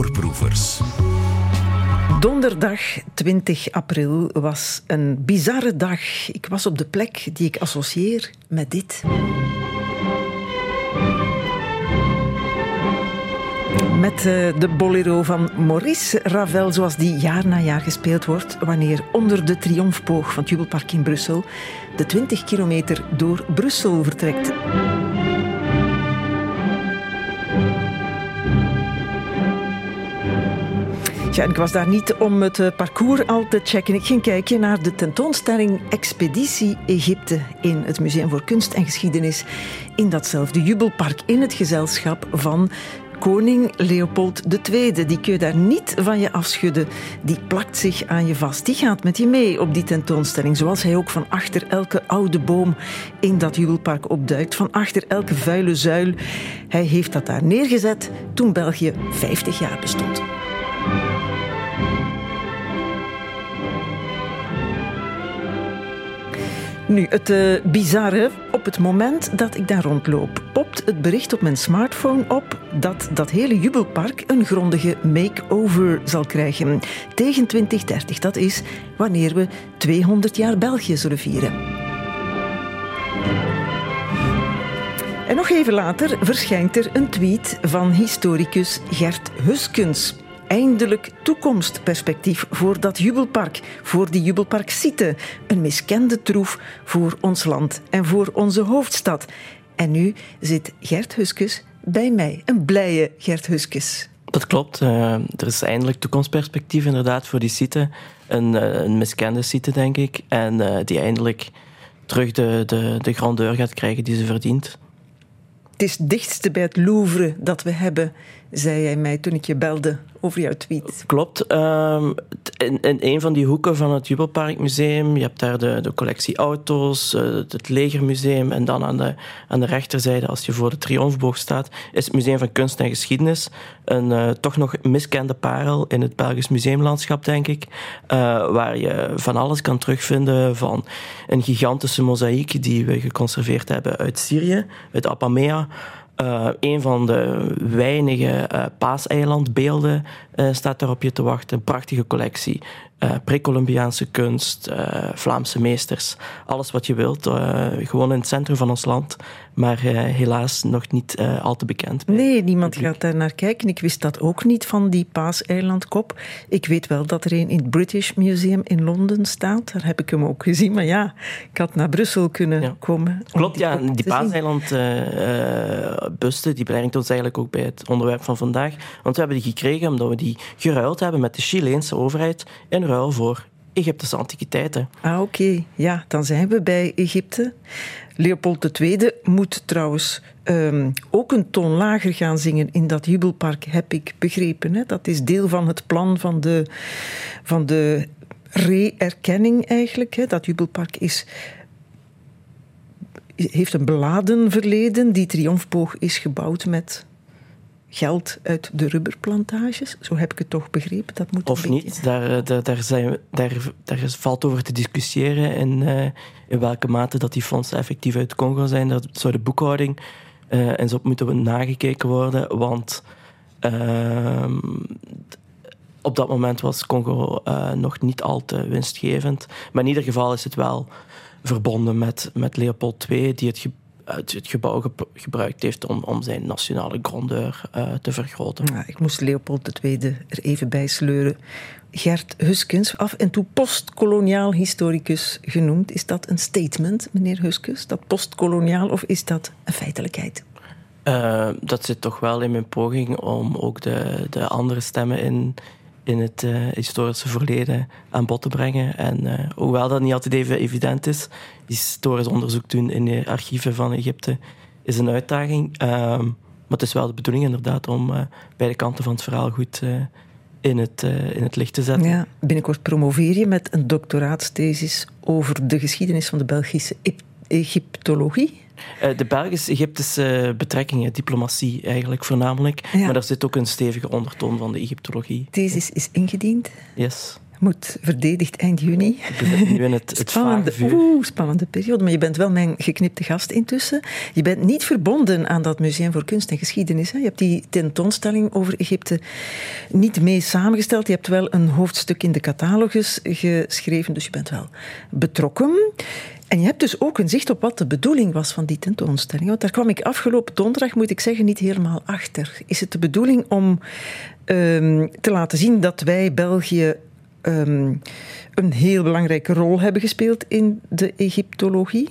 Voorproevers. Donderdag 20 april was een bizarre dag. Ik was op de plek die ik associeer met dit. Met eh, de bolero van Maurice Ravel, zoals die jaar na jaar gespeeld wordt, wanneer onder de triomfboog van het Jubelpark in Brussel de 20 kilometer door Brussel vertrekt. Ik was daar niet om het eh, parcours al te checken. Ik ging kijken naar de tentoonstelling Expeditie Egypte in het Museum voor Kunst en Geschiedenis in datzelfde jubelpark in het gezelschap van koning Leopold II. Die kun je daar niet van je afschudden. Die plakt zich aan je vast. Die gaat met je mee op die tentoonstelling. Zoals hij ook van achter elke oude boom in dat jubelpark opduikt. Van achter elke vuile zuil. Hij heeft dat daar neergezet toen België 50 jaar bestond. Nu, het uh, bizarre, op het moment dat ik daar rondloop, popt het bericht op mijn smartphone op dat dat hele jubelpark een grondige make-over zal krijgen. Tegen 2030, dat is wanneer we 200 jaar België zullen vieren. En nog even later verschijnt er een tweet van historicus Gert Huskens eindelijk toekomstperspectief voor dat jubelpark, voor die jubelparksite. Een miskende troef voor ons land en voor onze hoofdstad. En nu zit Gert Huskes bij mij, een blije Gert Huskes. Dat klopt. Uh, er is eindelijk toekomstperspectief inderdaad voor die site. Een, uh, een miskende site, denk ik. En uh, die eindelijk terug de, de, de grandeur gaat krijgen die ze verdient. Het is het dichtste bij het Louvre dat we hebben, zei jij mij toen ik je belde over jouw tweet. Klopt. Um, in, een van die hoeken van het Jubelparkmuseum, je hebt daar de, de collectie auto's, uh, het Legermuseum en dan aan de, aan de rechterzijde, als je voor de Triomfboog staat, is het Museum van Kunst en Geschiedenis. Een uh, toch nog miskende parel in het Belgisch museumlandschap, denk ik, uh, waar je van alles kan terugvinden, van een gigantische mozaïek die we geconserveerd hebben uit Syrië, uit Apamea, uh, een van de weinige uh, paaseilandbeelden uh, staat daar op je te wachten. Prachtige collectie. Pre-Columbiaanse kunst, Vlaamse meesters. Alles wat je wilt. gewoon in het centrum van ons land maar uh, helaas nog niet uh, al te bekend. Nee, niemand gaat daar naar kijken. Ik wist dat ook niet van die Paaseilandkop. Ik weet wel dat er een in het British Museum in Londen staat. Daar heb ik hem ook gezien. Maar ja, ik had naar Brussel kunnen ja. komen. Klopt, die ja. Die Paaseilandbusten, uh, die brengt ons eigenlijk ook bij het onderwerp van vandaag. Want we hebben die gekregen omdat we die geruild hebben met de Chileense overheid in ruil voor Egyptische antiquiteiten. Ah, oké. Ja, dan zijn we bij Egypte. Leopold II moet trouwens um, ook een toon lager gaan zingen in dat jubelpark, heb ik begrepen. Hè? Dat is deel van het plan van de, van de re-erkenning eigenlijk. Hè? Dat jubelpark is heeft een beladen verleden. Die triomfboog is gebouwd met geld uit de rubberplantages. Zo heb ik het toch begrepen. Dat moet of niet, daar, eh, daar, daar, zijn, daar, daar valt over te discussiëren in, uh, in welke mate dat die fondsen effectief uit Congo zijn. Dat zou de boekhouding uh, en zo moeten nagekeken worden, want uh, op dat moment was Congo nog niet al te winstgevend. Maar in ieder geval is het wel verbonden met, met Leopold II, die het het, het gebouw gebruikt heeft om, om zijn nationale grandeur uh, te vergroten. Ja, ik moest Leopold II er even bij sleuren. Gert Huskens, af en toe postkoloniaal historicus genoemd. Is dat een statement, meneer Huskens, dat postkoloniaal, of is dat een feitelijkheid? Uh, dat zit toch wel in mijn poging om ook de, de andere stemmen in, in het uh, historische verleden aan bod te brengen. En uh, hoewel dat niet altijd even evident is, historisch onderzoek doen in de archieven van Egypte is een uitdaging. Uh, maar het is wel de bedoeling inderdaad om uh, beide kanten van het verhaal goed in, het, in het licht te zetten. Ja, binnenkort promoveer je met een doctoraatsthesis over de geschiedenis van de Belgische Egyptologie. Uh, de Belgisch-Egyptische betrekkingen, diplomatie eigenlijk voornamelijk. Ja. Maar daar zit ook een stevige ondertoon van de Egyptologie. Thesis is ingediend. Yes. moet verdedigd eind juni. nu in het, het spannende, oeh, spannende periode. Maar je bent wel mijn geknipte gast intussen. Je bent niet verbonden aan dat Museum voor Kunst en Geschiedenis. Hè. Je hebt die tentoonstelling over Egypte niet mee samengesteld. Je hebt wel een hoofdstuk in de catalogus geschreven, dus je bent wel betrokken. En je hebt dus ook een zicht op wat de bedoeling was van die tentoonstelling. Want daar kwam ik afgelopen donderdag, moet ik zeggen, niet helemaal achter. Is het de bedoeling om um, te laten zien dat wij België um, een heel belangrijke rol hebben gespeeld in de Egyptologie?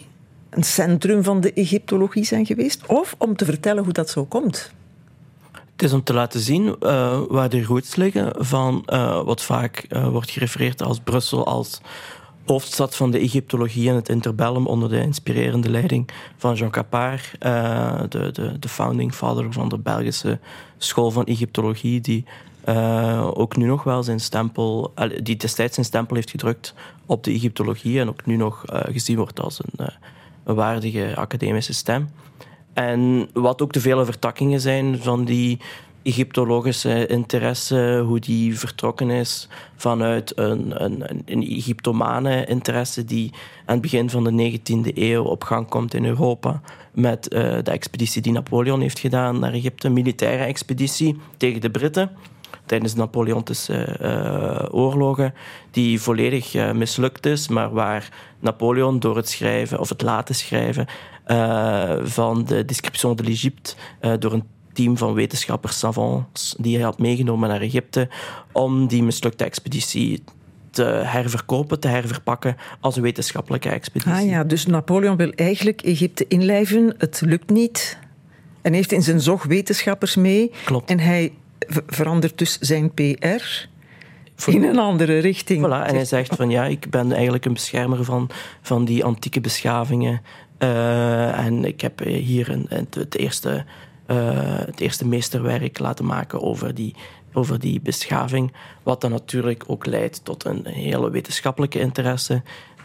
Een centrum van de Egyptologie zijn geweest? Of om te vertellen hoe dat zo komt? Het is om te laten zien uh, waar de roots liggen van uh, wat vaak uh, wordt gerefereerd als Brussel als hoofdstad van de Egyptologie en het interbellum onder de inspirerende leiding van Jean Capart, uh, de, de, de founding father van de Belgische school van Egyptologie, die uh, ook nu nog wel zijn stempel, die destijds zijn stempel heeft gedrukt op de Egyptologie en ook nu nog uh, gezien wordt als een, een waardige academische stem. En wat ook de vele vertakkingen zijn van die Egyptologische interesse, hoe die vertrokken is vanuit een, een, een Egyptomane interesse die aan het begin van de 19e eeuw op gang komt in Europa met uh, de expeditie die Napoleon heeft gedaan naar Egypte, een militaire expeditie tegen de Britten tijdens de Napoleontische uh, oorlogen, die volledig uh, mislukt is, maar waar Napoleon door het schrijven of het laten schrijven van de Description de l'Egypte door een team van wetenschappers, savants, die hij had meegenomen naar Egypte om die mislukte expeditie te herverkopen, te herverpakken als een wetenschappelijke expeditie. Ah ja, dus Napoleon wil eigenlijk Egypte inlijven. Het lukt niet. En heeft in zijn zog wetenschappers mee. Klopt. En hij verandert dus zijn PR in een andere richting. Voilà, en hij zegt van ja, ik ben eigenlijk een beschermer van, van die antieke beschavingen. Uh, en ik heb hier een, het eerste het eerste meesterwerk laten maken over die, over die beschaving. Wat dan natuurlijk ook leidt tot een hele wetenschappelijke interesse.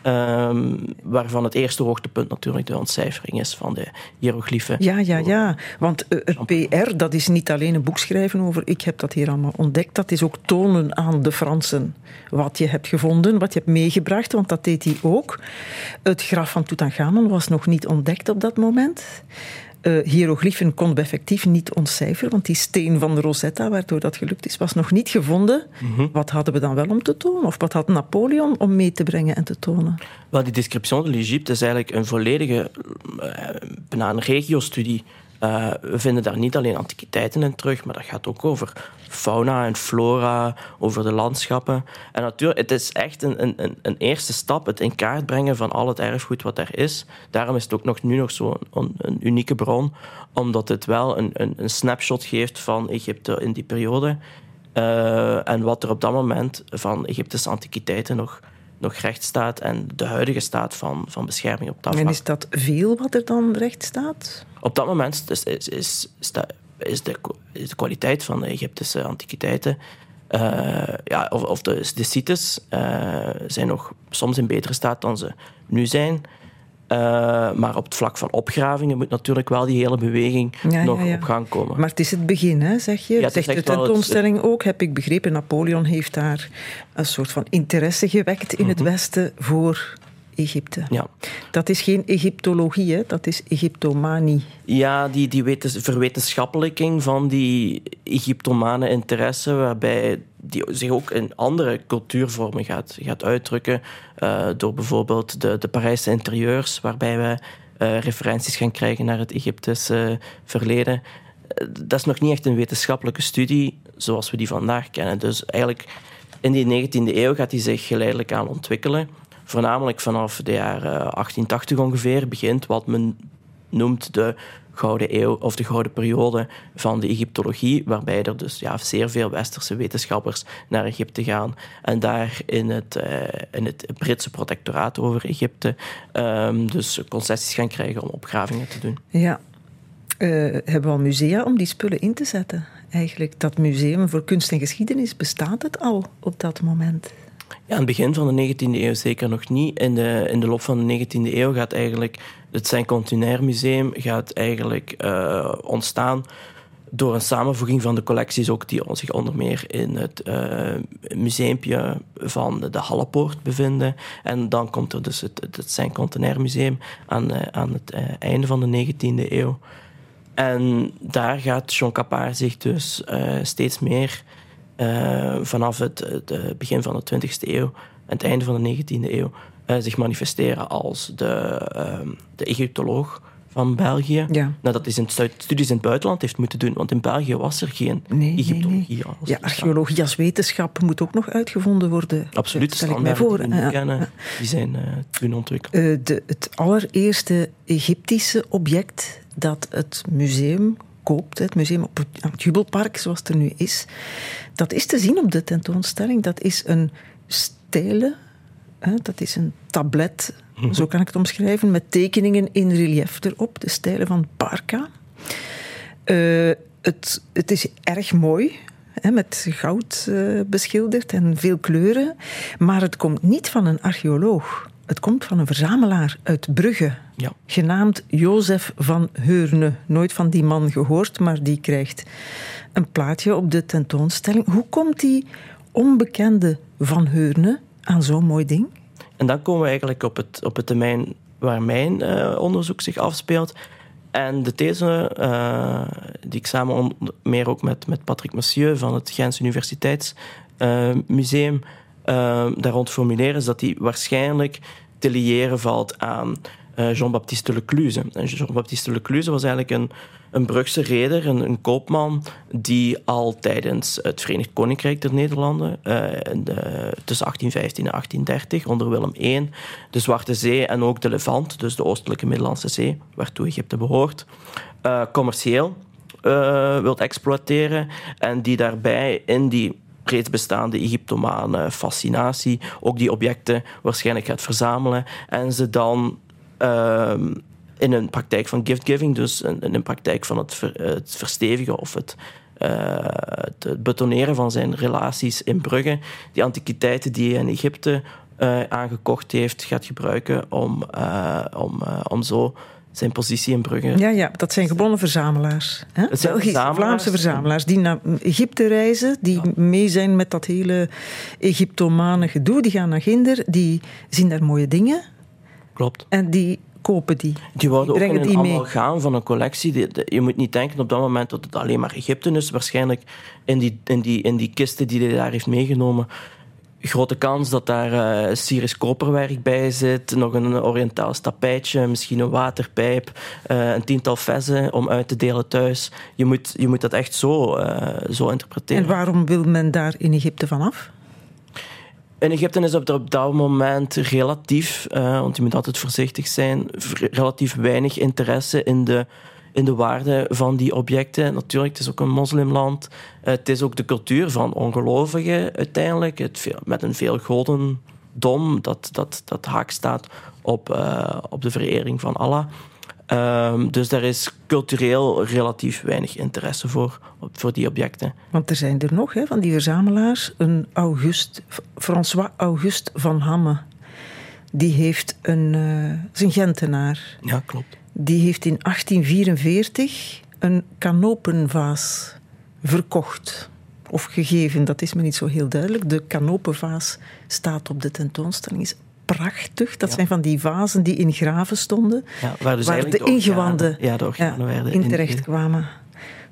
Um, waarvan het eerste hoogtepunt natuurlijk de ontcijfering is van de hieroglyphen. Ja, ja, ja. Want uh, het PR, dat is niet alleen een boek schrijven over ik heb dat hier allemaal ontdekt. Dat is ook tonen aan de Fransen wat je hebt gevonden, wat je hebt meegebracht. Want dat deed hij ook. Het graf van Tutankhamon was nog niet ontdekt op dat moment uh, hieroglyphen konden we effectief niet ontcijferen, want die steen van de Rosetta, waardoor dat gelukt is, was nog niet gevonden. Mhm. Wat hadden we dan wel om te tonen? Of wat had Napoleon om mee te brengen en te tonen? Wel, die description de l'Egypte is eigenlijk een volledige, uh, bijna een regiostudie uh, we vinden daar niet alleen antiquiteiten in terug, maar dat gaat ook over fauna en flora, over de landschappen. En natuurlijk, het is echt een, een, een eerste stap, het in kaart brengen van al het erfgoed wat er is. Daarom is het ook nog, nu nog zo'n een, een, unieke bron, omdat het wel een, een, een snapshot geeft van Egypte in die periode. Uh, en wat er op dat moment van Egyptische antiquiteiten nog nog recht staat en de huidige staat van, van bescherming op dat En is dat veel wat er dan recht staat? Op dat moment is, is, is, is, de, is de, is de kwaliteit van de Egyptische antiquiteiten uh, ja, of, of de, de sites uh, zijn nog soms in betere staat dan ze nu zijn. Uh, maar op het vlak van opgravingen moet natuurlijk wel die hele beweging nog op gang komen. Maar het is het begin, hè, zeg je. Ja, zegt de tentoonstelling het... ook, heb ik begrepen. Napoleon heeft daar een soort van interesse gewekt in het mhm. Westen voor Egypte. Ja. Dat is geen Egyptologie, hè? dat is Egyptomanie. Ja, die, die verwetenschappelijking van die Egyptomane interesse, waarbij die zich ook in andere cultuurvormen gaat, gaat uitdrukken. Uh, door bijvoorbeeld de, de Parijse interieurs, waarbij we uh, referenties gaan krijgen naar het Egyptische verleden. Uh, dat is nog niet echt een wetenschappelijke studie zoals we die vandaag kennen. Dus eigenlijk in die 19e eeuw gaat die zich geleidelijk aan ontwikkelen voornamelijk vanaf de jaren 1880 ongeveer begint wat men noemt de gouden eeuw of de gouden periode van de Egyptologie, waarbij er dus ja, zeer veel westerse wetenschappers naar Egypte gaan en daar in het, uh, in het Britse protectoraat over Egypte um, dus concessies gaan krijgen om opgravingen te doen. Ja. Uh, hebben we al musea om die spullen in te zetten? Eigenlijk, dat museum voor kunst en geschiedenis, bestaat het al op dat moment? Ja, aan het begin van de 19e eeuw zeker nog niet. In de, in de loop van de 19e eeuw gaat eigenlijk het Saint-Continaire Museum gaat eigenlijk uh, ontstaan door een samenvoeging van de collecties ook die zich onder meer in het uh, museumpje van de Hallepoort bevinden. En dan komt er dus het, het Saint-Contenaire Museum aan, aan het uh, einde van de 19e eeuw. En daar gaat Jean Capart zich dus steeds meer vanaf het, het begin van de 20e eeuw en het einde van de 19e eeuw zich manifesteren als de, de Egyptoloog van België. Ja. dat is in studies in het buitenland heeft moeten doen, want in België was er geen nee, Egyptologie. Nee, Ja, archeologie als wetenschap moet ook nog uitgevonden worden. Absoluut, de standaarden die we kennen, die zijn uh, toen ontwikkeld. Uh, de, het allereerste Egyptische object dat het museum koopt, het museum op het Jubelpark, zoals het er nu is, dat is te zien op de tentoonstelling. Dat is een stelen, dat is een tablet Mhm. Zo kan ik het omschrijven, met tekeningen in relief erop, de stijlen van Parka. Uh, het, het is erg mooi, hè, met goud uh, beschilderd en veel kleuren. Maar het komt niet van een archeoloog. Het komt van een verzamelaar uit Brugge, ja. genaamd Jozef van Heurne. Nooit van die man gehoord, maar die krijgt een plaatje op de tentoonstelling. Hoe komt die onbekende Van Heurne aan zo'n mooi ding? En dan komen we eigenlijk op het, op het termijn waar mijn uh, onderzoek zich afspeelt. En de these uh, die ik samen meer ook met, met Patrick Monsieur van het Gens Universiteitsmuseum uh, daar rond formuleren, is dat die waarschijnlijk te liëren valt aan Jean-Baptiste Lecluze. En Jean-Baptiste Lecluze was eigenlijk een een Brugse reder, een, een, koopman, die al tijdens het Verenigd Koninkrijk der Nederlanden, uh, de, tussen 1815 en 1830, onder Willem I, de Zwarte Zee en ook de Levant, dus de oostelijke Middellandse Zee, waartoe Egypte behoort, uh, commercieel wilt exploiteren en die daarbij in die reeds bestaande Egyptomane fascinatie ook die objecten waarschijnlijk gaat verzamelen. En ze dan ehm, in een praktijk van gift-giving, dus in, een praktijk van het, het verstevigen of het, uh, het betoneren van zijn relaties in Brugge, die antiquiteiten die hij in Egypte uh, aangekocht heeft, gaat gebruiken om, om, om zo zijn positie in Brugge. Ja, ja dat zijn gebonden verzamelaars. Hè? Het zijn verzamelaars. Vlaamse verzamelaars die naar Egypte reizen, die mee zijn met dat hele Egyptomane gedoe. Die gaan naar Ginder, die zien daar mooie dingen. Klopt. En die kopen die. Die worden ook in een gaan van een collectie. je moet niet denken op dat moment dat het alleen maar Egypte is. Waarschijnlijk in die, in die, in die kisten die hij daar heeft meegenomen grote kans dat daar uh, Syrisch koperwerk bij zit, nog een Oriëntaals tapijtje, misschien een waterpijp, uh, een tiental vessen om uit te delen thuis. Je moet, je moet dat echt zo, uh, zo interpreteren. En waarom wil men daar in Egypte vanaf? In Egypte is op, op dat moment relatief, want je moet altijd voorzichtig zijn, relatief weinig interesse in de, in de waarde van die objecten. Natuurlijk, het is ook een moslimland. Uh, het is ook de cultuur van ongelovigen uiteindelijk, het met een veel godendom dat, dat, dat haak staat op, uh, op de verering van Allah. Um, dus daar is cultureel relatief weinig interesse voor, voor die objecten. Want er zijn er nog, hè, van die verzamelaars. Een August, François Auguste van Hamme. Die heeft een, uh, zijn Gentenaar. Ja, klopt. Die heeft in 1844 een kanopenvaas verkocht. Of gegeven, dat is me niet zo heel duidelijk. De kanopenvaas staat op de tentoonstelling, is prachtig. Dat zijn van die vazen die in graven stonden, ja, waar, dus waar de, ingewanden ja, de werden in terecht kwamen.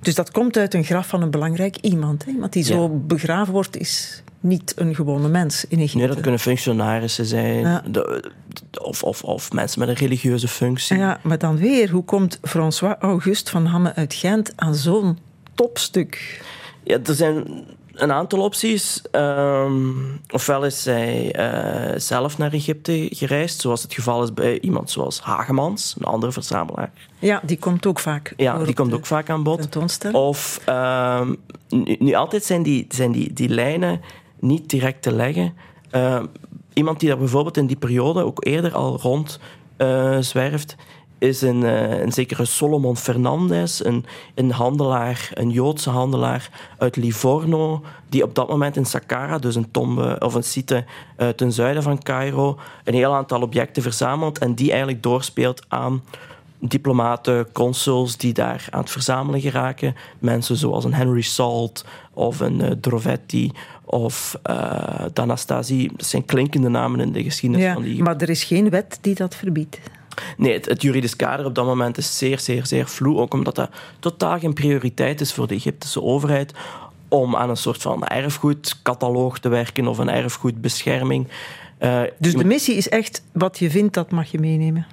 Dus dat komt uit een graf van een belangrijk iemand. Hè? Iemand die zo begraven wordt, is niet een gewone mens in Egypte. Nee, dat kunnen functionarissen zijn. De, of, of, of mensen met een religieuze functie. Ja, maar dan weer, hoe komt François Auguste van Hamme uit Gent aan zo'n topstuk? Ja, er zijn een aantal opties. Ehm, ofwel is zij uh, zelf naar Egypte gereisd, zoals het geval is bij iemand zoals Hagemans, een andere verzamelaar. Ja, die komt ook vaak. Ja, die komt ook vaak aan bod. Of um, nu, altijd zijn die, zijn die, die lijnen niet direct te leggen. Uh, iemand die daar bijvoorbeeld in die periode ook eerder al rond uh, zwerft, is een, uh, een zekere Solomon Fernandez, een, een handelaar, een Joodse handelaar uit Livorno, die op dat moment in Saqqara, dus een tombe of een site uh, ten zuiden van Cairo, een heel aantal objecten verzamelt en die eigenlijk doorspeelt aan diplomaten, consuls die daar aan het verzamelen geraken. Mensen zoals een Henry Salt of een uh, Drovetti of uh, D'Anastasi. Dat zijn klinkende namen in de geschiedenis ja, van die. Maar er is geen wet die dat verbiedt. Nee, het, het, juridisch kader op dat moment is zeer, zeer, zeer vloe. Ook omdat dat totaal geen prioriteit is voor de Egyptische overheid om aan een soort van erfgoedcataloog te werken of een erfgoedbescherming. Uh, dus de missie is echt wat je vindt, dat mag je meenemen?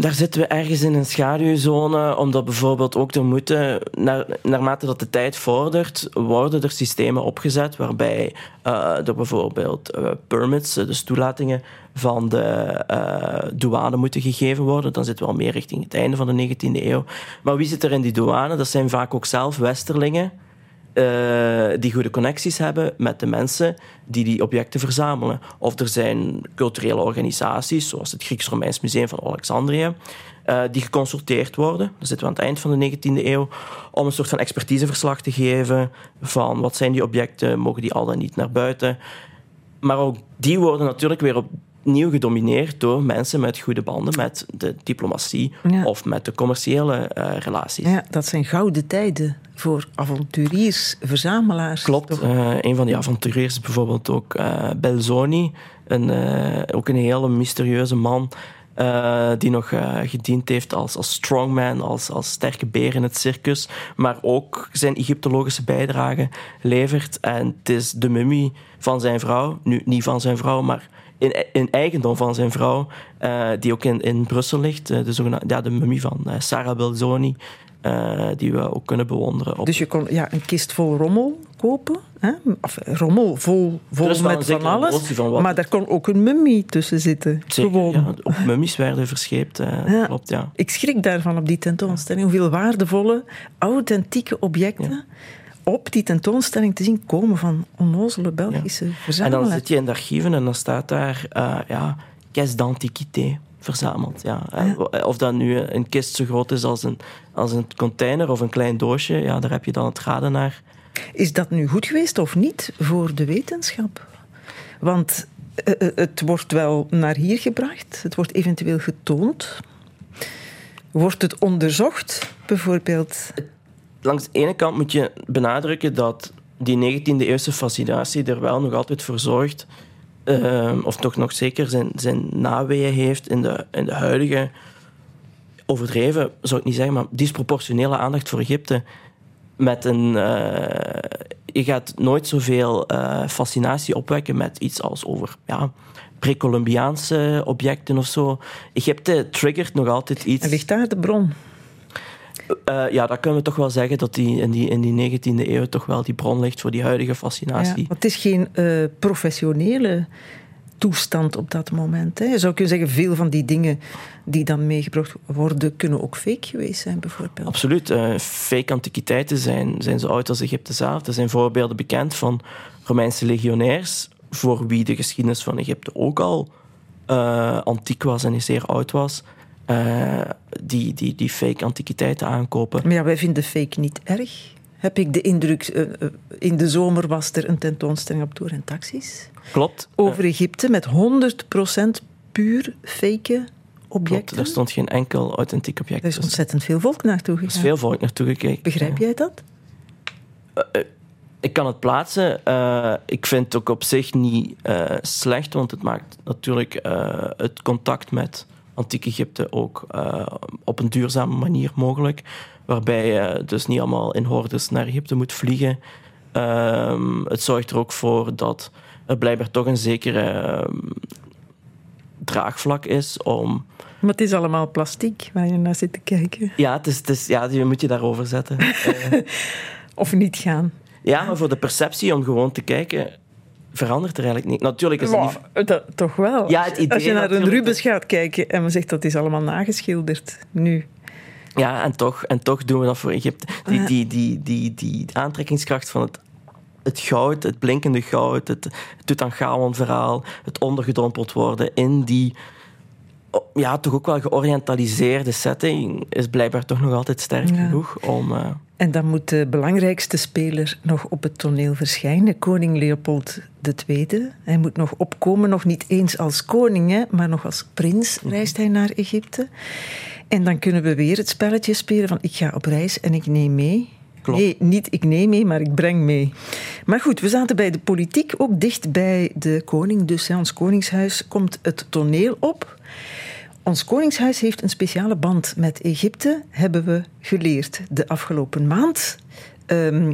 Daar zitten we ergens in een schaduwzone, omdat bijvoorbeeld ook er moeten, naar, naarmate dat de tijd vordert, worden er systemen opgezet waarbij uh, er bijvoorbeeld uh, permits, dus toelatingen van de douane moeten gegeven worden. Dan zitten we al meer richting het einde van de 19e eeuw. Maar wie zit er in die douane? Dat zijn vaak ook zelf Westerlingen uh, die goede connecties hebben met de mensen die die objecten verzamelen. Of er zijn culturele organisaties, zoals het Grieks-Romeins Museum van Alexandrië, uh, die geconsulteerd worden. Dan zitten we aan het eind van de 19e eeuw om een soort van expertiseverslag te geven van wat zijn die objecten, mogen die al dan niet naar buiten. Maar ook die worden natuurlijk weer op opnieuw gedomineerd door mensen met goede banden met de diplomatie ja. of met de commerciële uh, relaties. Ja, dat zijn gouden tijden voor avonturiers, verzamelaars. Klopt. Uh, een van die avonturiers is bijvoorbeeld ook uh, Belzoni, een, ook een hele mysterieuze man. Uh, die nog uh, gediend heeft als, als strongman, als, als sterke beer in het circus, maar ook zijn Egyptologische bijdrage levert. En het is de mummie van zijn vrouw, nu niet van zijn vrouw, maar in, in eigendom van zijn vrouw, uh, die ook in, in Brussel ligt. Uh, de, zogenaamde, ja, de mummie van uh, Sarah Belzoni, die we ook kunnen bewonderen. Op... Dus je kon ja, een kist vol rommel kopen? Hè? Of rommel vol, vol met van alles. Van maar daar kon ook een mummie tussen zitten. Zeker, Gewoon. Ja, ook mummies werden verscheept. Ja. Klopt, ja. Ik schrik daarvan op die tentoonstelling. Hoeveel waardevolle, authentieke objecten... Ja op die tentoonstelling te zien komen van onnozele Belgische ja. verzamelaars. En dan zit je in de archieven en dan staat daar uh, ja, caisse d'antiquité verzameld. Ja. ja. Of dat nu een kist zo groot is als een, als een container of een klein doosje, ja, daar heb je dan het raden naar. Is dat nu goed geweest of niet voor de wetenschap? Want uh, het wordt wel naar hier gebracht, het wordt eventueel getoond. Wordt het onderzocht, bijvoorbeeld? Langs de ene kant moet je benadrukken dat die 19e-eeuwse fascinatie er wel nog altijd voor zorgt, uh, of toch nog zeker zijn, zijn naweeën heeft in de, in de huidige, overdreven, zou ik niet zeggen, maar disproportionele aandacht voor Egypte. Met een, uh, je gaat nooit zoveel uh, fascinatie opwekken met iets als over ja, pre-Columbiaanse objecten of zo. Egypte triggert nog altijd iets. En ligt daar de bron? Uh, ja, dat kunnen we toch wel zeggen dat die in, die in die 19e eeuw toch wel die bron ligt voor die huidige fascinatie. Ja, het is geen uh, professionele toestand op dat moment. Hè. Je zou kunnen zeggen, veel van die dingen die dan meegebracht worden, kunnen ook fake geweest zijn, bijvoorbeeld. Absoluut. Uh, fake antiquiteiten zijn, zijn zo oud als Egypte zelf. Er zijn voorbeelden bekend van Romeinse legionairs, voor wie de geschiedenis van Egypte ook al antiek was en zeer oud was uh, die, die, die fake antiquiteiten aankopen. Maar ja, wij vinden fake niet erg. Heb ik de indruk, uh, in de zomer was er een tentoonstelling op Tour en Taxis. Klopt. Over Egypte met 100% puur fake objecten. Klopt, er stond geen enkel authentiek object. Er is ontzettend veel volk naartoe gegaan. Er is veel volk naartoe gekeken. Begrijp jij dat? ik kan het plaatsen. Uh, ik vind het ook op zich niet uh, slecht, want het maakt natuurlijk uh, het contact met antiek Egypte ook uh, op een duurzame manier mogelijk. Waarbij je dus niet allemaal in hordes naar Egypte moet vliegen. Uh, het zorgt er ook voor dat er blijkbaar toch een zekere uh, draagvlak is om. Maar het is allemaal plastiek waar je naar zit te kijken. Ja, het is, het is, ja je moet je daarover zetten. of niet gaan. Ja, maar voor de perceptie om gewoon te kijken verandert er eigenlijk niet. Natuurlijk is het niet... Dat, toch wel. Ja, het idee, Als je naar een Rubens gaat kijken en men zegt dat is allemaal nageschilderd nu. Ja, en toch, en toch doen we dat voor Egypte. Die, die, die, die, die aantrekkingskracht van het, het goud, het blinkende goud, het Tutankhamon-verhaal, het ondergedompeld worden in die ja, toch ook wel georiëntaliseerde setting is blijkbaar toch nog altijd sterk genoeg om. Uh... En dan moet de belangrijkste speler nog op het toneel verschijnen, koning Leopold II. Hij moet nog opkomen, nog niet eens als koning, hè, maar nog als prins mhm. reist hij naar Egypte. En dan kunnen we weer het spelletje spelen van ik ga op reis en ik neem mee. Klopt. Nee, niet ik neem mee, maar ik breng mee. Maar goed, we zaten bij de politiek, ook dicht bij de koning. Dus ons koningshuis komt het toneel op. Ons koningshuis heeft een speciale band met Egypte, hebben we geleerd de afgelopen maand. Ehm,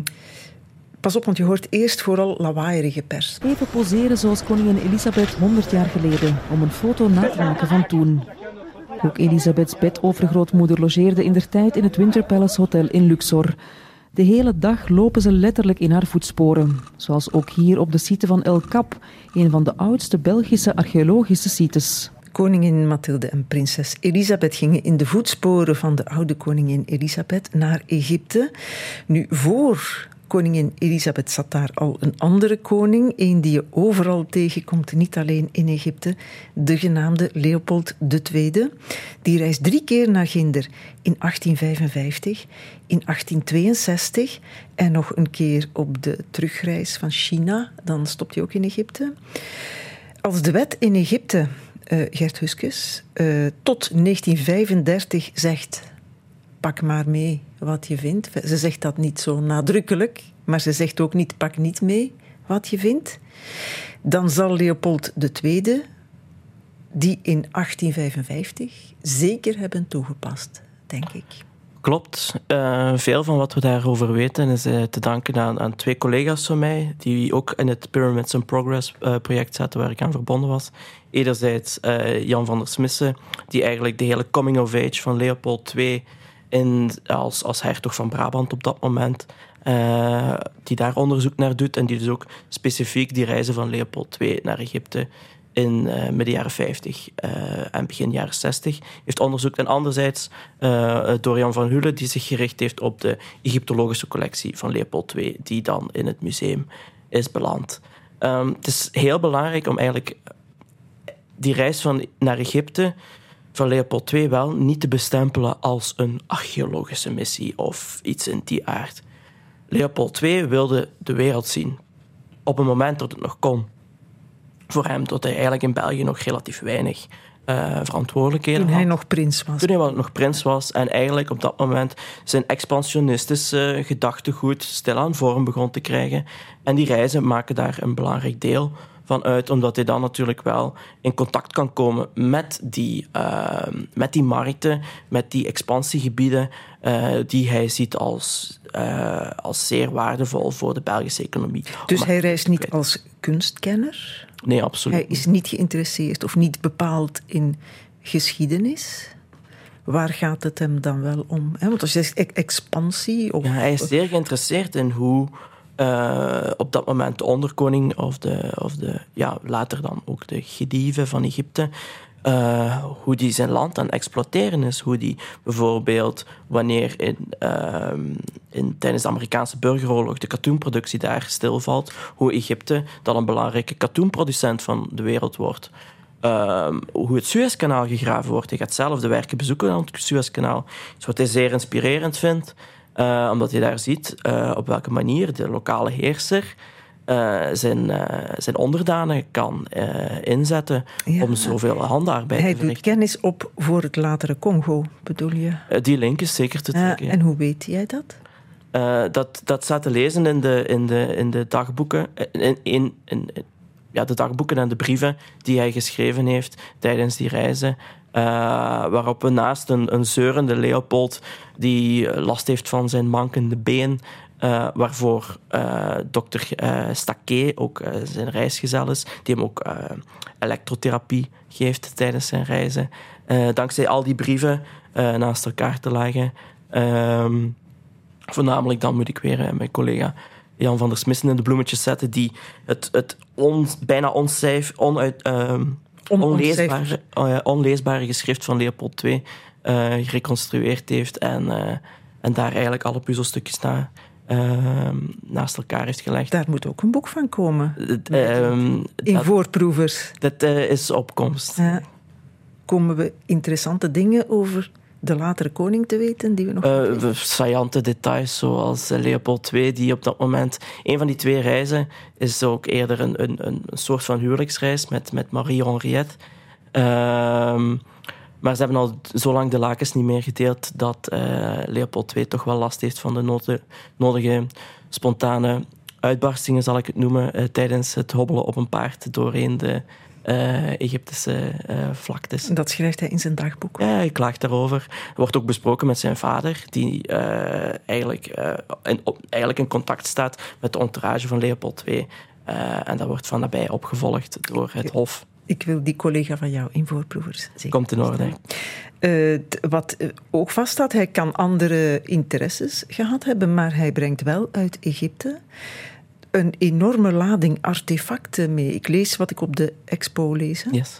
pas op, want je hoort eerst vooral lawaaierige pers. Even poseren zoals koningin Elisabeth 100 jaar geleden, om een foto na te maken van toen. Ook Elisabeths bedovergrootmoeder logeerde in der tijd in het Winter Palace Hotel in Luxor. De hele dag lopen ze letterlijk in haar voetsporen. Zoals ook hier op de site van El Cap, een van de oudste Belgische archeologische sites. Koningin Mathilde en prinses Elisabeth gingen in de voetsporen van de oude koningin Elisabeth naar Egypte. Nu, voor koningin Elisabeth zat daar al een andere koning, een die je overal tegenkomt, niet alleen in Egypte, de genaamde Leopold II. Die reist drie keer naar Ginder in 1855, in 1862 en nog een keer op de terugreis van China. Dan stopt hij ook in Egypte. Als de wet in Egypte, uh, Gert Huskes, uh, tot 1935 zegt pak maar mee wat je vindt. Ze zegt dat niet zo nadrukkelijk, maar ze zegt ook niet pak niet mee wat je vindt. Dan zal Leopold II die in 1855 zeker hebben toegepast, denk ik. Klopt. Uh, veel van wat we daarover weten is uh, te danken aan, aan, twee collega's van mij, die ook in het Pyramids in Progress uh, project zaten, waar ik aan verbonden was. Enerzijds Jan van der Smissen, die eigenlijk de hele coming of age van Leopold II in, als, als hertog van Brabant op dat moment, uh, die daar onderzoek naar doet en die dus ook specifiek die reizen van Leopold II naar Egypte in uh, midden jaren 50 uh, eh, en begin jaren 60 heeft onderzoekt. En anderzijds uh, Dorian van Hule, die zich gericht heeft op de Egyptologische collectie van Leopold II, die dan in het museum is beland. Um, het is heel belangrijk om eigenlijk die reis van, naar Egypte van Leopold II wel niet te bestempelen als een archeologische missie of iets in die aard. Leopold II wilde de wereld zien op het moment dat het nog kon. Voor hem, tot hij eigenlijk in België nog relatief weinig uh, verantwoordelijkheden Toen hij nog prins was. Toen hij nog prins was en eigenlijk op dat moment zijn expansionistische gedachtegoed stilaan vorm begon te krijgen. En die reizen maken daar een belangrijk deel vanuit, omdat hij dan natuurlijk wel in contact kan komen met die, uh, met die markten, met die expansiegebieden, uh, die hij ziet als, uh, als zeer waardevol voor de Belgische economie. Dus hij reist niet als kunstkenner? Nee, absoluut. Hij is niet geïnteresseerd of niet bepaald in geschiedenis? Waar gaat het hem dan wel om? Want als je zegt expansie. Of... Ja, hij is zeer geïnteresseerd in hoe uh, op dat moment de onderkoning of de, of de ja, later dan ook de gedieven van Egypte. Uh, hoe die zijn land aan het exploiteren is. Hoe die bijvoorbeeld, wanneer in, uh, in, tijdens de Amerikaanse burgeroorlog de katoenproductie daar stilvalt, hoe Egypte dan een belangrijke katoenproducent van de wereld wordt. Uh, hoe het Suezkanaal gegraven wordt. Hij gaat zelf de werken bezoeken aan het Suezkanaal. Iets wat hij zeer inspirerend vindt. Uh, omdat je daar ziet uh, op welke manier de lokale heerser uh, zijn, zijn onderdanen kan inzetten ja. om zoveel handarbeid Hij te verrichten. Hij doet kennis op voor het latere Congo, bedoel je? die link is zeker te trekken. En hoe weet jij dat? dat, dat staat te lezen in de, in de, in de dagboeken. In, in, in, ja, de dagboeken en de brieven die hij geschreven heeft tijdens die reizen. Uh, waarop we naast een, een zeurende Leopold die last heeft van zijn mankende been, uh, waarvoor uh, dokter Staquet ook zijn reisgezel is, die hem ook elektrotherapie geeft tijdens zijn reizen. dankzij al die brieven naast elkaar te leggen. Ehm, voornamelijk dan moet ik weer mijn collega Jan van der Smissen in de bloemetjes zetten, die het, het bijna oncijf, onuit, ehm, onleesbare, uh, onleesbare geschrift van Leopold II uh, gereconstrueerd heeft en, uh, en daar eigenlijk alle puzzelstukjes na, ehm, naast elkaar heeft gelegd. Daar moet ook een boek van komen. Um, in dat, voorproevers. Dat is opkomst. Komen we interessante dingen over de latere koning te weten die we nog uh, Saillante details zoals Leopold II, die op dat moment... Een van die twee reizen is ook eerder een, een, een soort van huwelijksreis met, met Marie Henriette. Ehm, maar ze hebben al zo lang de lakens niet meer gedeeld dat uh, Leopold II toch wel last heeft van de nodige spontane uitbarstingen, zal ik het noemen, tijdens het hobbelen op een paard doorheen de uh, Egyptische uh, vlaktes. Dat schrijft hij in zijn dagboek. Ja, hij klaagt daarover. Er wordt ook besproken met zijn vader, die uh, eigenlijk, in, eigenlijk in contact staat met de entourage van Leopold II. en dat wordt van nabij opgevolgd door het Hof. Ik wil die collega van jou in voorproevers zeker. Komt in orde. wat ook vaststaat, hij kan andere interesses gehad hebben, maar hij brengt wel uit Egypte een enorme lading artefacten mee. Ik lees wat ik op de expo lees. Yes.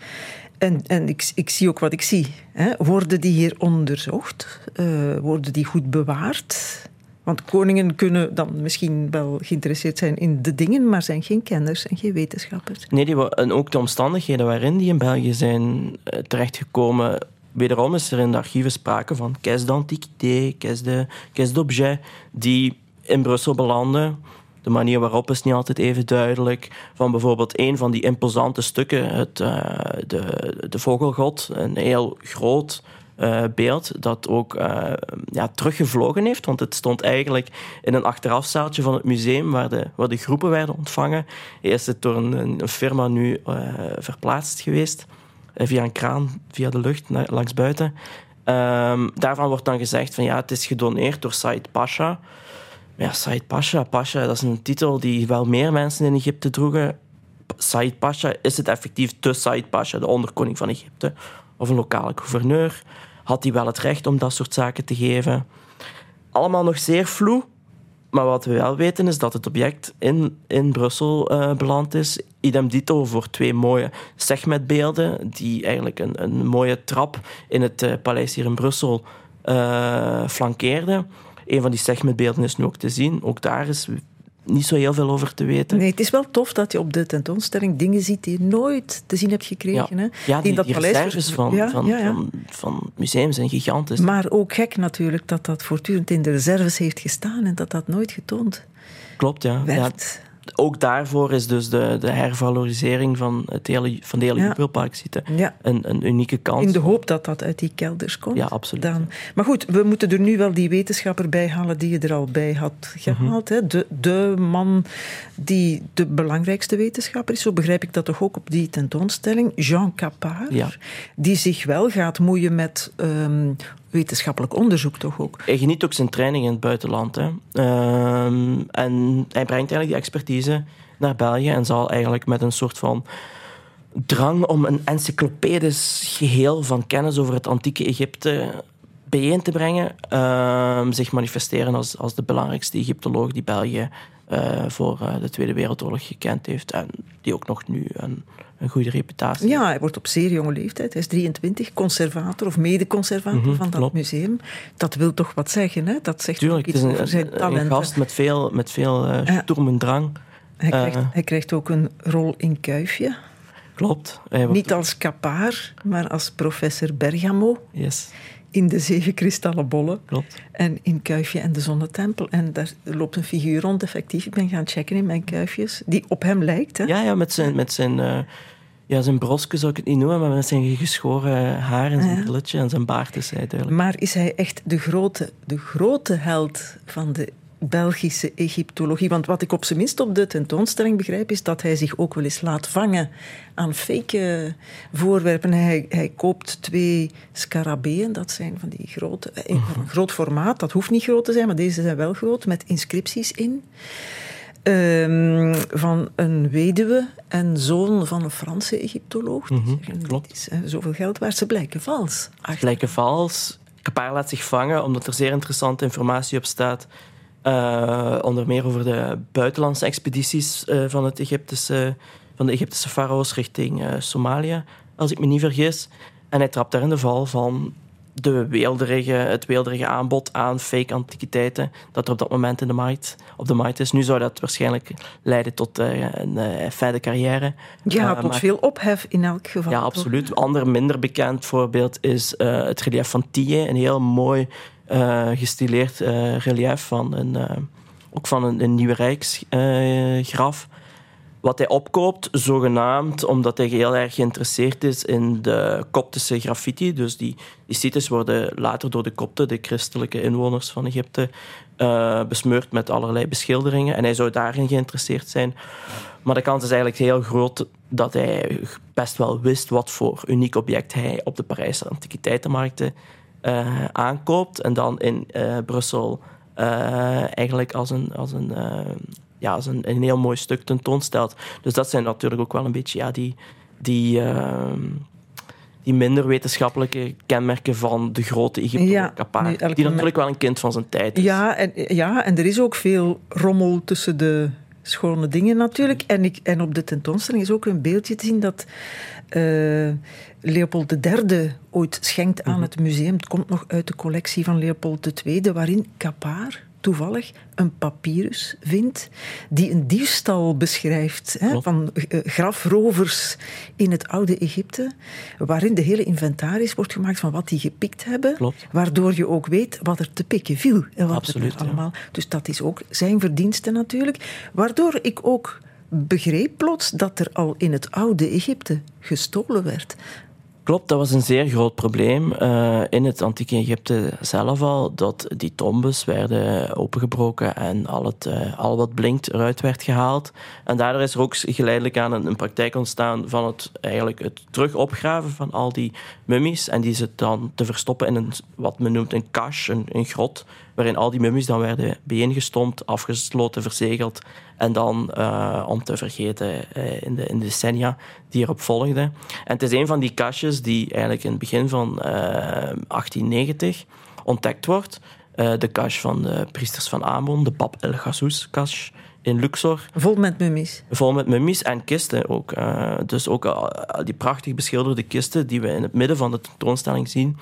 En, en ik, ik zie ook wat ik zie. Hè. Worden die hier onderzocht? Uh, worden die goed bewaard? Want koningen kunnen dan misschien wel geïnteresseerd zijn in de dingen, maar zijn geen kenners en geen wetenschappers. Nee, die, en ook de omstandigheden waarin die in België zijn uh, terechtgekomen. Wederom is er in de archieven sprake van caisse d'antiquité, caisse d'objet, die in Brussel belanden de manier waarop is niet altijd even duidelijk. Van bijvoorbeeld een van die imposante stukken, het, uh, de, de vogelgod, een heel groot uh, beeld dat ook uh, ja, teruggevlogen heeft. Want het stond eigenlijk in een achterafzaaltje van het museum waar de, waar de groepen werden ontvangen. Is het door een, firma nu verplaatst geweest. via een kraan, via de lucht, langs buiten. Um, daarvan wordt dan gezegd van ja, het is gedoneerd door Said Pasha. Ja, Said Pasha. Pasha, dat is een titel die wel meer mensen in Egypte droegen. Said Pasha, is het effectief de Said Pasha, de onderkoning van Egypte? Of een lokale gouverneur? Had hij wel het recht om dat soort zaken te geven? Allemaal nog zeer vloe. Maar wat we wel weten is dat het object in, in Brussel uh, beland is. Idem dito voor twee mooie segmentbeelden, die eigenlijk een, een mooie trap in het uh, paleis hier in Brussel uh, flankeerden. Een van die segmentbeelden is nu ook te zien. Ook daar is niet zo heel veel over te weten. Nee, het is wel tof dat je op de tentoonstelling dingen ziet die je nooit te zien hebt gekregen. Ja, hè? ja die, in dat die paleis... van, ja, van, ja, van, van, museums zijn gigantisch. Maar ook gek natuurlijk dat dat voortdurend in de reserves heeft gestaan en dat dat nooit getoond Klopt, ja. werd ook daarvoor is dus de, de hervalorisering van, het hele, van de hele ja. zitten ja. een, een unieke kans. In de hoop dat dat uit die kelders komt. Ja, absoluut. Dan. Maar goed, we moeten er nu wel die wetenschapper bij halen die je er al bij had gehaald. Mm -hmm. de, de man die de belangrijkste wetenschapper is. Zo begrijp ik dat toch ook op die tentoonstelling. Jean Capard. Ja. Die zich wel gaat moeien met um, wetenschappelijk onderzoek toch ook. Hij geniet ook zijn training in het buitenland. Hè. Um, en hij brengt eigenlijk die expertise naar België en zal eigenlijk met een soort van drang om een encyclopedisch geheel van kennis over het antieke Egypte bijeen te brengen, uh, zich manifesteren als, als de belangrijkste Egyptoloog die België uh, voor uh, de Tweede Wereldoorlog gekend heeft en die ook nog nu een, een goede reputatie Ja, hij wordt op zeer jonge leeftijd, hij is 23, conservator of mede-conservator mm -hmm, van dat klopt. museum. Dat wil toch wat zeggen, hè? Dat zegt Tuurlijk, iets het is over zijn een, talent. een gast met veel, met veel uh, en drang. Hij krijgt, hij krijgt ook een rol in Kuifje. Klopt. Niet als kapaar, maar als professor Bergamo. Yes in de zeven kristallen bollen. Klopt. En in Kuifje en de Zonnetempel. En daar loopt een figuur rond, effectief. Ik ben gaan checken in mijn kuifjes. Die op hem lijkt. Hè? Ja, ja, met zijn, met zijn, uh, ja, zijn broske zou ik het niet noemen, maar met zijn geschoren haar en zijn ja. brilletje en zijn baard is hij duidelijk. Maar is hij echt de grote, de grote held van de Belgische Egyptologie. Want wat ik op zijn minst op de tentoonstelling begrijp, is dat hij zich ook wel eens laat vangen aan fake voorwerpen. Hij, hij koopt twee scarabeen, dat zijn van die grote, in een groot formaat. Dat hoeft niet groot te zijn, maar deze zijn wel groot, met inscripties in. Um, van een weduwe en zoon van een Franse Egyptoloog. Mm -hmm, klopt. Is, uh, zoveel geld waard. Ze blijken vals. Ze blijken vals. Kapaar laat zich vangen omdat er zeer interessante informatie op staat. Uh, onder meer over de buitenlandse expedities uh, van, het Egyptische, van de Egyptische farao's richting uh, Somalië, als ik me niet vergis. En hij trapt daar in de val van de weelderige, het weelderige aanbod aan fake antiquiteiten dat er op dat moment in de markt, op de markt is. Nu zou dat waarschijnlijk leiden tot uh, een uh, fijne carrière. Ja, tot veel ophef in elk geval. Ja, absoluut. Een ander minder bekend voorbeeld is het relief van Thier. Een heel mooi gestileerd relief van een, ook van een, een nieuwe rijksgraf wat hij opkoopt, zogenaamd omdat hij heel erg geïnteresseerd is in de koptische graffiti. Dus die, die sites worden later door de kopten, de christelijke inwoners van Egypte, uh, besmeurd met allerlei beschilderingen. En hij zou daarin geïnteresseerd zijn. Maar de kans is eigenlijk heel groot dat hij best wel wist wat voor uniek object hij op de Parijse antiquiteitenmarkten uh, aankoopt. En dan in uh, Brussel eigenlijk als een, als een ja, een, een heel mooi stuk tentoonstelt. Dus dat zijn natuurlijk ook wel een beetje ja, die, die, uh, die minder wetenschappelijke kenmerken van de grote Egyptoloog ja, die natuurlijk wel een kind van zijn tijd is. Ja en, ja, en er is ook veel rommel tussen de schone dingen natuurlijk. En, ik, en op de tentoonstelling is ook een beeldje te zien dat uh, Leopold III ooit schenkt aan mhm. het museum. Het komt nog uit de collectie van Leopold II, waarin Kapaar toevallig een papyrus vindt die een diefstal beschrijft hè, van uh, grafrovers in het oude Egypte, waarin de hele inventaris wordt gemaakt van wat die gepikt hebben, Klopt. waardoor je ook weet wat er te pikken viel en wat Absoluut, er allemaal. Dus dat is ook zijn verdienste natuurlijk, waardoor ik ook begreep plots dat er al in het oude Egypte gestolen werd. Klopt, dat was een zeer groot probleem uh, in het antieke Egypte zelf al, dat die tombes werden opengebroken en al, het, uh, al wat blinkt eruit werd gehaald. En daardoor is er ook geleidelijk aan een, praktijk ontstaan van het, eigenlijk het terug opgraven van al die mummies en die ze dan te verstoppen in een, wat men noemt een een, een grot, waarin al die mummies dan werden bijeengestompt, afgesloten, verzegeld en dan uh, om te vergeten uh, in, de, in de decennia die erop volgden. En het is een van die kastjes die eigenlijk in het begin van uh, eh, 1890 ontdekt wordt. de cache van de priesters van Amon, de Bab el Ghazous cache in Luxor. Vol met mummies. Vol met mummies en kisten ook. dus ook die prachtig beschilderde kisten die we in het midden van de tentoonstelling zien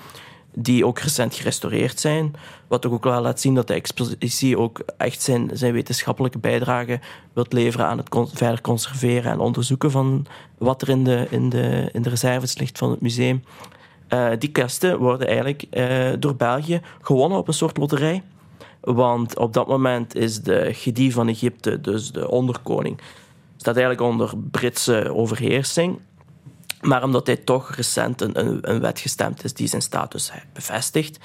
die ook recent gerestaureerd zijn. Wat ook wel laat zien dat de expositie ook echt zijn, zijn wetenschappelijke bijdrage wilt leveren aan het verder conserveren en onderzoeken van wat er in de, in de, in de reserves ligt van het museum. Uh, die kasten worden eigenlijk uh, door België gewonnen op een soort loterij. Want op dat moment is de Gedi van Egypte, dus de onderkoning, staat eigenlijk onder Britse overheersing. Maar omdat hij toch recent een, een, een wet gestemd is die zijn status bevestigt,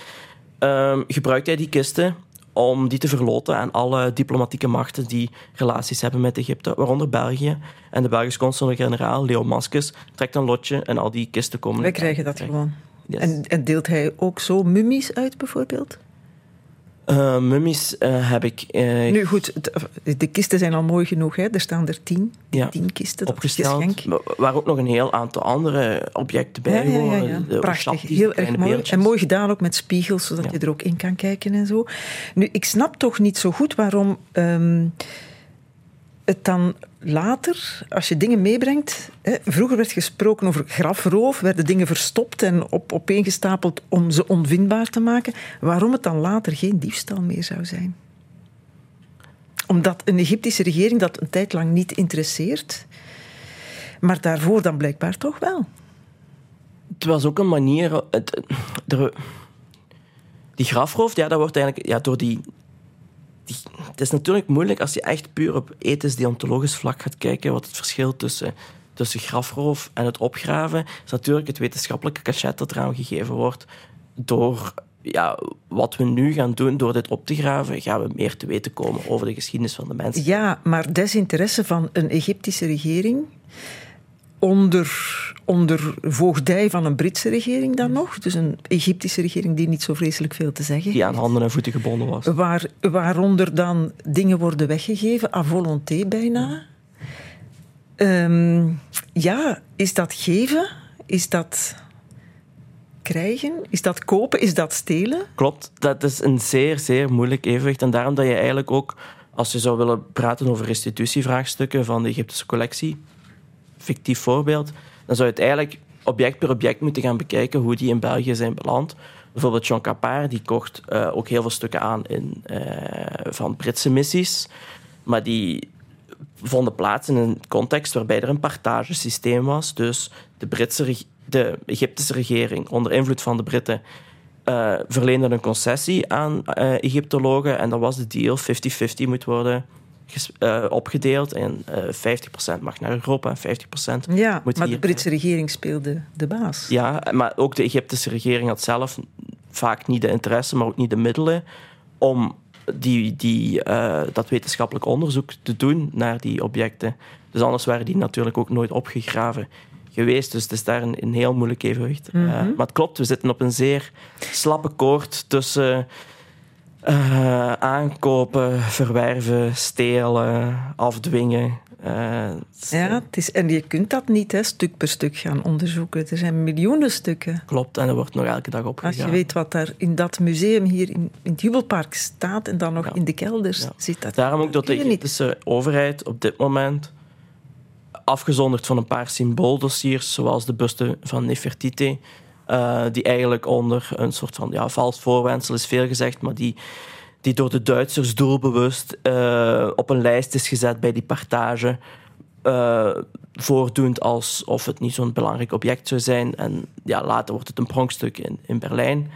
um, gebruikt hij die kisten om die te verloten aan alle diplomatieke machten die relaties hebben met Egypte, waaronder België. En de Belgische consul-generaal, Leo Maskes, trekt een lotje en al die kisten komen... Wij krijgen dat gewoon. En, en deelt hij ook zo mummies uit, bijvoorbeeld? Uh, mummies uh, heb ik. Uh, nu goed, de kisten zijn al mooi genoeg. Hè? Er staan er tien. Ja, tien kisten. Opgesteld. Waar ook nog een heel aantal andere objecten bij ja, ja, ja, ja. Prachtig, heel erg mooi. En mooi gedaan ook met spiegels, zodat je er ook in kan kijken en zo. Nu, ik snap toch niet zo goed waarom. Um, het dan later, als je dingen meebrengt. Hè, vroeger werd gesproken over grafroof, werden dingen verstopt en op, opeengestapeld om ze onvindbaar te maken. Waarom het dan later geen diefstal meer zou zijn? Omdat een Egyptische regering dat een tijd lang niet interesseert, maar daarvoor dan blijkbaar toch wel. Het was ook een manier. Het, die grafroof, ja, dat wordt eigenlijk ja, door die het is natuurlijk moeilijk als je echt puur op ethisch-deontologisch vlak gaat kijken wat het verschil tussen, tussen grafroof en het opgraven is natuurlijk het wetenschappelijke cachet dat eraan gegeven wordt door ja, wat we nu gaan doen door dit op te graven, gaan we meer te weten komen over de geschiedenis van de mensen. Ja, maar desinteresse van een Egyptische regering onder, onder voogdij van een Britse regering dan nog. Dus een Egyptische regering die niet zo vreselijk veel te zeggen Die aan handen en voeten gebonden was. Waar, waaronder dan dingen worden weggegeven, à volonté bijna. Um, ja, is dat geven? Is dat krijgen? Is dat kopen? Is dat stelen? Klopt, dat is een zeer, zeer moeilijk evenwicht. En daarom dat je eigenlijk ook, als je zou willen praten over restitutievraagstukken van de Egyptische collectie, fictief voorbeeld, dan zou je het eigenlijk object per object moeten gaan bekijken hoe die in België zijn beland. Bijvoorbeeld John Capar, die kocht uh, ook heel veel stukken aan in, uh, van Britse missies. Maar die vonden plaats in een context waarbij er een partagesysteem was. Dus de, Britse, de Egyptische regering, onder invloed van de Britten, uh, verleende een concessie aan Egyptologen. En dat was de deal: 50-50 moet worden uh, opgedeeld. En 50% mag naar Europa en 50% ja, moet maar hier. de Britse regering speelde de baas. Ja, maar ook de Egyptische regering had zelf vaak niet de interesse, maar ook niet de middelen om die, die, dat wetenschappelijk onderzoek te doen naar die objecten. Dus anders waren die natuurlijk ook nooit opgegraven geweest. Dus het is daar een, een heel moeilijk evenwicht. Mm -hmm. uh, maar het klopt, we zitten op een zeer slappe koord tussen uh, aankopen, verwerven, stelen, afdwingen. Uh, ja, het is, en je kunt dat niet hè, stuk per stuk gaan onderzoeken. Er zijn miljoenen stukken. Klopt, en er wordt nog elke dag opgegaan. Als je weet wat daar in dat museum hier in, in het Jubelpark staat en dan nog ja. in de kelders ja. zit. Dat Daarom ook dat de Egyptische overheid op dit moment afgezonderd van een paar symbooldossiers, zoals de buste van Nefertiti, uh, die eigenlijk onder een soort van ja, vals voorwendsel is veel gezegd, maar die, die door de Duitsers doelbewust uh, op een lijst is gezet bij die partage, uh, voordoend alsof het niet zo'n belangrijk object zou zijn. En ja, later wordt het een pronkstuk in, in Berlijn.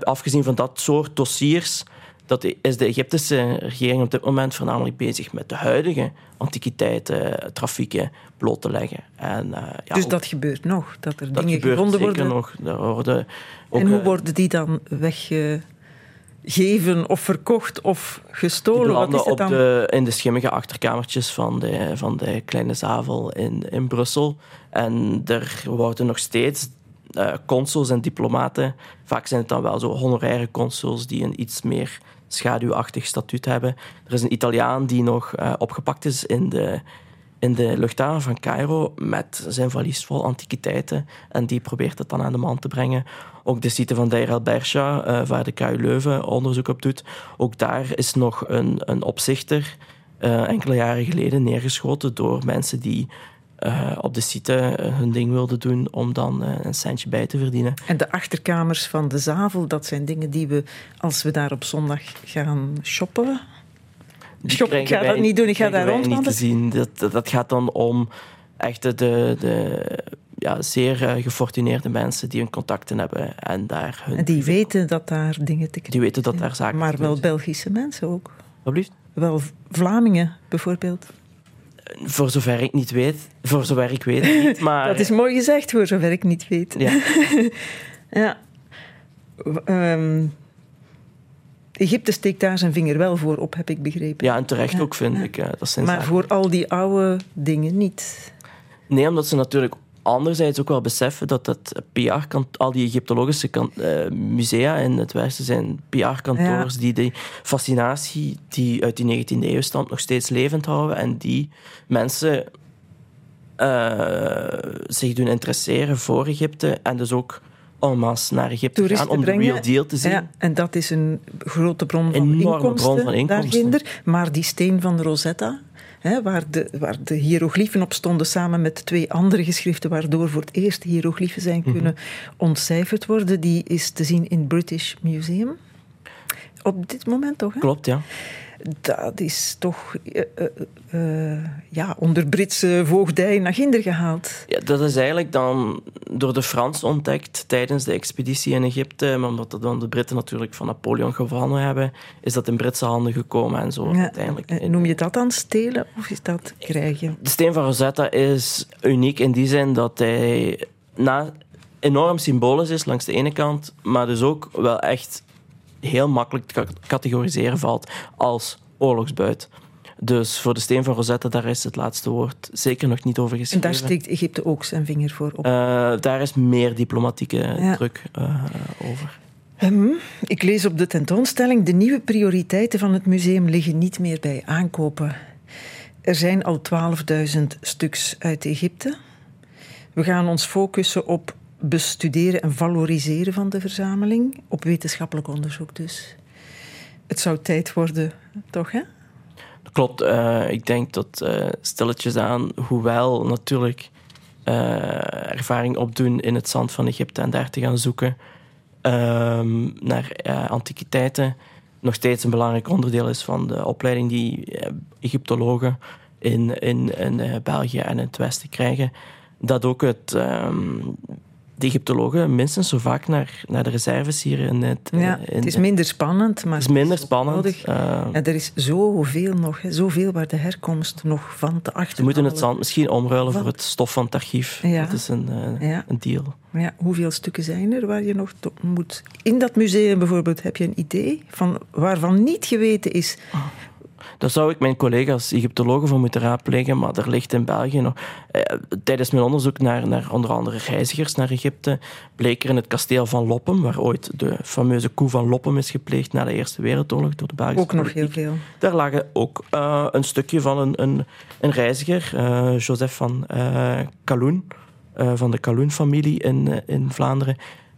afgezien van dat soort dossiers dat is de Egyptische regering op dit moment voornamelijk bezig met de huidige antiquiteiten, trafieken bloot te leggen. En, uh, ja, dus dat gebeurt nog? Dat er dat dingen gevonden zeker worden? nog. Er worden ook, en hoe uh, worden die dan weggegeven of verkocht of gestolen? Die Wat is het op dan? de, in de schimmige achterkamertjes van de, van de kleine zavel in, in Brussel. En er worden nog steeds uh, consuls en diplomaten. Vaak zijn het dan wel zo honoraire consuls die een iets meer schaduwachtig statuut hebben. Er is een Italiaan die nog uh, opgepakt is in de, in de luchthaven van Cairo met zijn valies vol antiquiteiten. En die probeert het dan aan de man te brengen. Ook de site van Deir el-Bersha, uh, waar de KU Leuven onderzoek op doet. Ook daar is nog een, een opzichter enkele jaren geleden neergeschoten door mensen die uh, op de site uh, hun ding wilden doen om dan uh, een centje bij te verdienen. En de achterkamers van de Zavel, dat zijn dingen die we, als we daar op zondag gaan shoppen... Shop, ik ga dat niet doen, ik ga daar rondwandelen. niet te zien. Dat, dat gaat dan om echt de, de ja, zeer gefortuneerde mensen die hun contacten hebben en daar hun... En die weten dat daar dingen te krijgen Die weten dat daar zaken Maar wel Belgische mensen ook. Wat blieft? Wel Vlamingen, bijvoorbeeld. Voor zover ik niet weet. Voor zover ik weet niet, maar... Dat is mooi gezegd, voor zover ik niet weet. Ja. ja. Um, Egypte steekt daar zijn vinger wel voor op, heb ik begrepen. Ja, en terecht ja. ook, vind ja. ik. Dat zijn maar zaken. voor al die oude dingen niet. Nee, omdat ze natuurlijk anderzijds ook wel beseffen dat het PR al die Egyptologische uh, musea in het Westen zijn PR-kantoors ja. die de fascinatie die uit die 19e eeuw stamt nog steeds levend houden en die mensen uh, zich doen interesseren voor Egypte en dus ook en masse naar Egypte Toeristen gaan om brengen, de real deal te zien. Ja, en dat is een grote bron van, Enorme inkomsten, bron van inkomsten. Daarginder. Maar die steen van Rosetta, hè, waar, de, waar de hieroglyphen op stonden samen met twee andere geschriften, waardoor voor het eerst hieroglyphen zijn kunnen mm -hmm. ontcijferd worden, die is te zien in het British Museum. Op dit moment toch? Hè? Klopt, ja. Dat is toch uh, uh, uh, ja, onder Britse voogdij naar Ginder gehaald. Ja, dat is eigenlijk dan door de Fransen ontdekt tijdens de expeditie in Egypte. Maar omdat dan de Britten natuurlijk van Napoleon gevangen hebben, is dat in Britse handen gekomen en zo ja, uiteindelijk. Noem je dat dan stelen of is dat krijgen? De steen van Rosetta is uniek in die zin dat hij na enorm symbolisch is langs de ene kant, maar dus ook wel echt heel makkelijk te categoriseren valt als oorlogsbuit. Dus voor de steen van Rosetta, daar is het laatste woord zeker nog niet over geschreven. En daar steekt Egypte ook zijn vinger voor op? Uh, daar is meer diplomatieke ja. druk uh, over. Um, ik lees op de tentoonstelling: de nieuwe prioriteiten van het museum liggen niet meer bij aankopen. Er zijn al 12.000 stuks uit Egypte. We gaan ons focussen op bestuderen en valoriseren van de verzameling, op wetenschappelijk onderzoek dus. Het zou tijd worden, toch hè? Klopt. Uh, ik denk dat uh, stilletjes aan, hoewel natuurlijk uh, ervaring opdoen in het zand van Egypte en daar te gaan zoeken, ehm, naar antiquiteiten nog steeds een belangrijk onderdeel is van de opleiding die Egyptologen in, in, in België en in het Westen krijgen. Dat ook het, ehm, de Egyptologen minstens zo vaak naar, naar de reserves hier in het... Ja, het is minder spannend, maar... Het is minder spannend. Uh, er is zoveel nog, zoveel waar de herkomst nog van te achter. Ze moeten het zand misschien omruilen voor het stof van het archief. Dat is een, uh, een deal. Ja, hoeveel stukken zijn er waar je nog moet... In dat museum bijvoorbeeld, heb je een idee van waarvan niet geweten is... Daar zou ik mijn collega's Egyptologen voor moeten raadplegen, maar er ligt in België nog... Eh, tijdens mijn onderzoek naar, naar onder andere reizigers naar Egypte bleek er in het kasteel van Loppem, waar ooit de fameuze coup van Loppem is gepleegd na de Eerste Wereldoorlog door de Belgische Ook nog heel veel. Daar lagen ook uh, een stukje van een, een, een reiziger, uh, Joseph van uh, Kaloen, van de Kaloen-familie in, in Vlaanderen.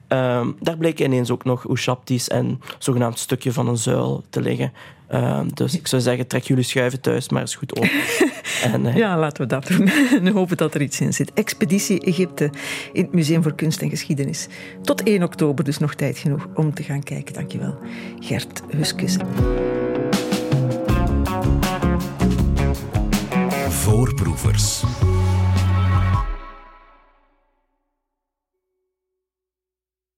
Um, daar bleek ineens ook nog Oeshaptis en zogenaamd stukje van een zuil te liggen. Ehm, dus ik zou zeggen, trek jullie schuiven thuis maar eens goed op. en, uh... Ja, laten we dat doen. en hopen dat er iets in zit. Expeditie Egypte in het Museum voor Kunst en Geschiedenis. Tot 1 oktober, dus nog tijd genoeg om te gaan kijken. Dankjewel, Gert Huskus. Voorproevers.